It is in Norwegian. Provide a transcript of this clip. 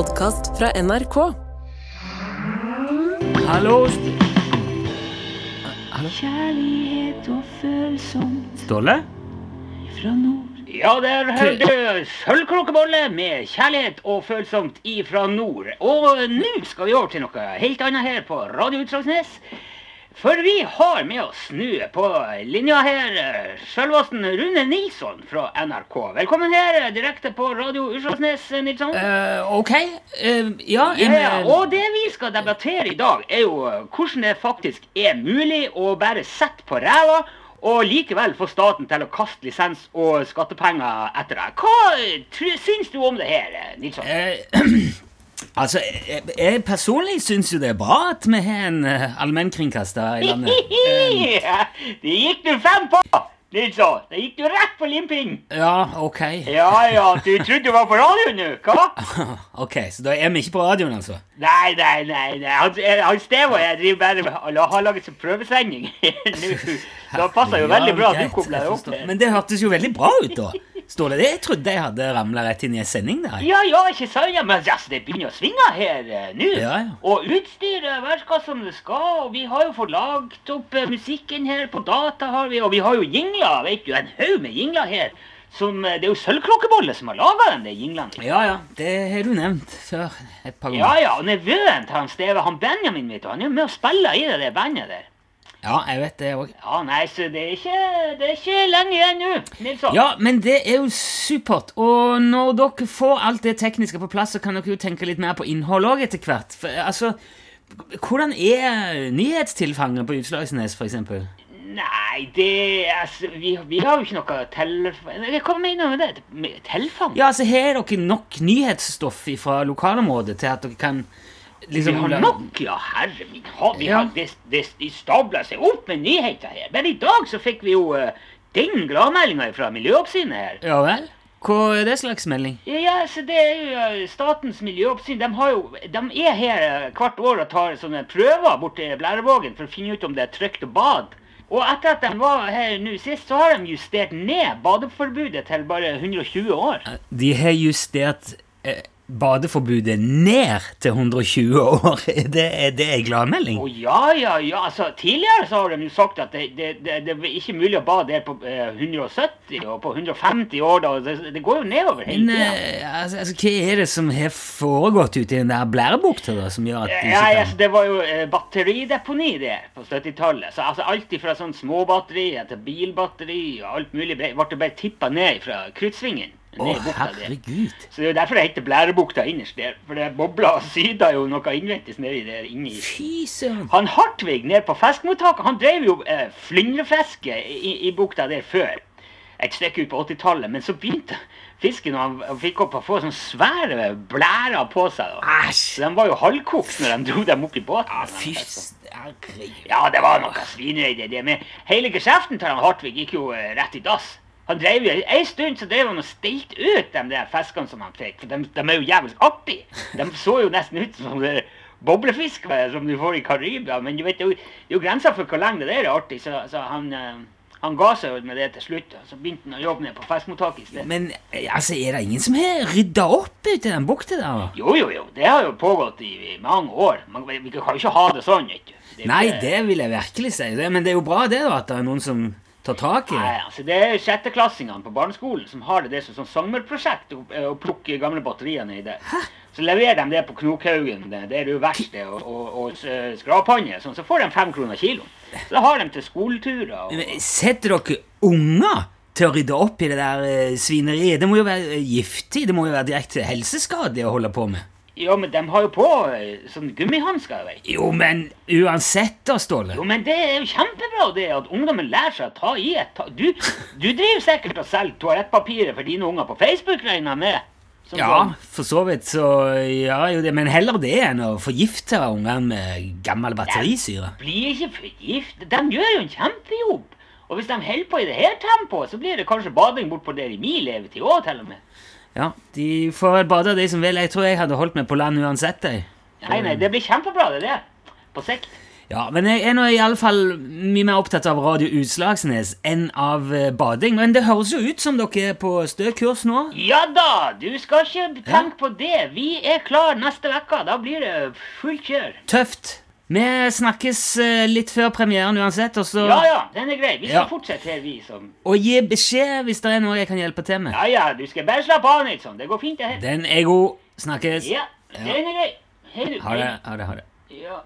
podkast fra NRK. Hallo Hallo? Kjærlighet og følsom Ståle? fra nord. Ja, der hørte du Sølvkråkebolle med kjærlighet og følsomt ifra nord. Og nå skal vi over til noe helt annet her på Radio Utslagsnes. For vi har med oss nå på linja her eh, sjølvasten Rune Nilsson fra NRK. Velkommen her, eh, direkte på Radio Utslagsnes, eh, Nilsson. Uh, ok. Uh, ja, eh, og det vi skal debattere i dag, er jo hvordan det faktisk er mulig å bare sette på ræva og likevel få staten til å kaste lisens og skattepenger etter deg. Hva syns du om det her, Nilsson? eh, Altså, jeg, jeg personlig syns jo det er bra at vi har en uh, allmennkringkaster i landet. det gikk du fem på, Nilsson. Det gikk du rett på limping Ja, ok. Ja ja, du trodde du var på radioen nå, hva? Ok, Så da er vi ikke på radioen, altså? Nei, nei, nei. nei. Han, eh, han Stevo jeg driver bare med har ha laget en prøvesending nå. Så det passer jo veldig bra at du kobler deg opp. Men det hørtes jo veldig bra ut, da. Ståle, det jeg trodde jeg hadde ramla rett inn i en sending der. Ja, ja, ikke sant? Ja, men altså, det begynner å svinge her eh, nå. Ja, ja. Og utstyret virker som det skal, og vi har jo fått lagt opp eh, musikken her på data, har vi, og vi har jo jingler, vet du, en haug med jingler her. Som, eh, det er jo Sølvklokkebolle som har laga den, der jinglene. Ja, ja, det har du nevnt før et par Ja, ja, og nevøen til han Steve, han Benjamin, vet du, han er jo med og spiller i det der bandet der. Ja, jeg vet det òg. Ja, nei, så det er ikke, det er ikke lenge igjen nå, Nilsson. Ja, men det er jo supert. Og når dere får alt det tekniske på plass, så kan dere jo tenke litt mer på innhold òg etter hvert. For, altså, hvordan er nyhetstilfanget på Utslagsnes, eksempel? Nei, det altså, vi, vi har jo ikke noe telefon Hva mener du med det? Telefang? Ja, altså, Har dere nok nyhetsstoff fra lokalområdet til at dere kan liksom vi har nok, ja, herre min. Ha, Ja. det, det, de stabler seg opp med nyheter her. Men i dag så fikk vi jo uh, den gladmeldinga fra Miljøoppsynet her. Ja vel? Hva er det slags melding? Ja, så det er jo eh, Statens miljøoppsyn. De, har jo, de er her eh, hvert år og tar sånne prøver borti Blærevågen for å finne ut om det er trygt å bade. Og etter at de var her nå sist, så har de justert ned badeforbudet til bare 120 år. De har justert badeforbudet ned til 120 år. Er det, er det en gladmelding? Å ja, ja, ja. Altså, tidligere så har de jo sagt at det, det, det, det er ikke mulig å bade der på eh, 170 og på 150 år. da. Det, går jo nedover hele tida. eh, altså, altså, hva er det som har foregått ute i den der blærebukta, da, som gjør at de Ja, ikke altså, det var jo eh, batterideponi det på 70-tallet. Så altså, alt fra sånn småbatteri til bilbatteri og alt mulig ble, ble bare tippa ned fra kruttsvingen. Å, herregud. Så det er jo derfor det heter Blærebukta innerst der. For det bobler og syda jo noe innvendig nedi der inni. Fy søren. Han Hartvig nede på fiskemottaket, han drev jo eh, flyndrefiske i, i bukta der før. Et stykke ut på 80-tallet. Men så begynte fisken og han, han fikk opp å få sånne svære blærer på seg. da. Æsj. Så de var jo halvkokt når de dro dem opp i båten. Ja, fy herregud. Ja, det var noe svineri i det. Men hele geskjeften til han Hartvig gikk jo eh, rett i dass. Han drev jo, En stund så drev han og stelte ut de der fiskene som han fikk. For de, de er jo jævlig artige. De så jo nesten ut som det boblefiskere som du får i Karibia. Men du vet, det er jo, er grenser for hvor lenge det der er artig. Så, så han, eh, han ga seg jo med det til slutt. og Så begynte han å jobbe ned på fiskmottaket i stedet. Men eh, altså, er det ingen som har rydda opp ute i den bukta der? Jo, jo, jo. Det har jo pågått i, i mange år. Man, vi kan jo ikke ha det sånn, vet du. Det Nei, det vil jeg virkelig si. Det, men det er jo bra det da, at det er noen som tar tak i Nei, altså Det er sjetteklassingene på barneskolen som har det, det som sånn sommerprosjekt å, å plukke gamle batterier det. Hæ? Så leverer de det på Knokhaugen, det det er jo verksted og, og, og s- skraphanne, sånn, så får de fem kroner kiloen. Så har de til skoleturer. Og, Men Setter dere unger til å rydde opp i det der eh, svineriet? Det må jo være eh, giftig, det må jo være direkte helseskadelig å holde på med. Ja, men de har jo på eh, sånn gummihansker. Jo, men uansett da, Ståle. Jo, men det er jo kjempebra det at ungdommen lærer seg å ta i et ta Du, du driver sikkert og selger toalettpapiret for dine unger på Facebook, regner jeg med? Som Ja, sånn- for så vidt så ja, jo det, Men heller det enn å forgifte ungene med gammel batterisyre. blir ikke forgiftet. De gjør jo en kjempejobb. Og hvis de holder på i det her tempoet, så blir det kanskje bading bortpå der i min levetid òg, til og med. Ja, De får vel bade, de som vil. Jeg tror jeg hadde holdt meg på land uansett. Jeg. Nei, nei, det blir kjempebra, det der. På sikt. Ja, men jeg er nå i alle fall mye mer opptatt av Radio Utslagsnes enn av eh, bading. Men det høres jo ut som dere er på stø kurs nå. Ja da, du skal ikke tenke på det. Vi er klar neste uke. Da blir det fullt kjør. Tøft. Vi snakkes eh, litt før premieren uansett, og så Ja ja, den er grei. Vi skal Ja. fortsette her, vi som Og gi beskjed hvis det er noe jeg kan hjelpe til med. Ja ja, du skal bare slappe av, Nilsson. Det går fint, det her. Den er god. Snakkes. Ja, den er grei. Hei, du. Ha det. Ha det. Ha det. Ja.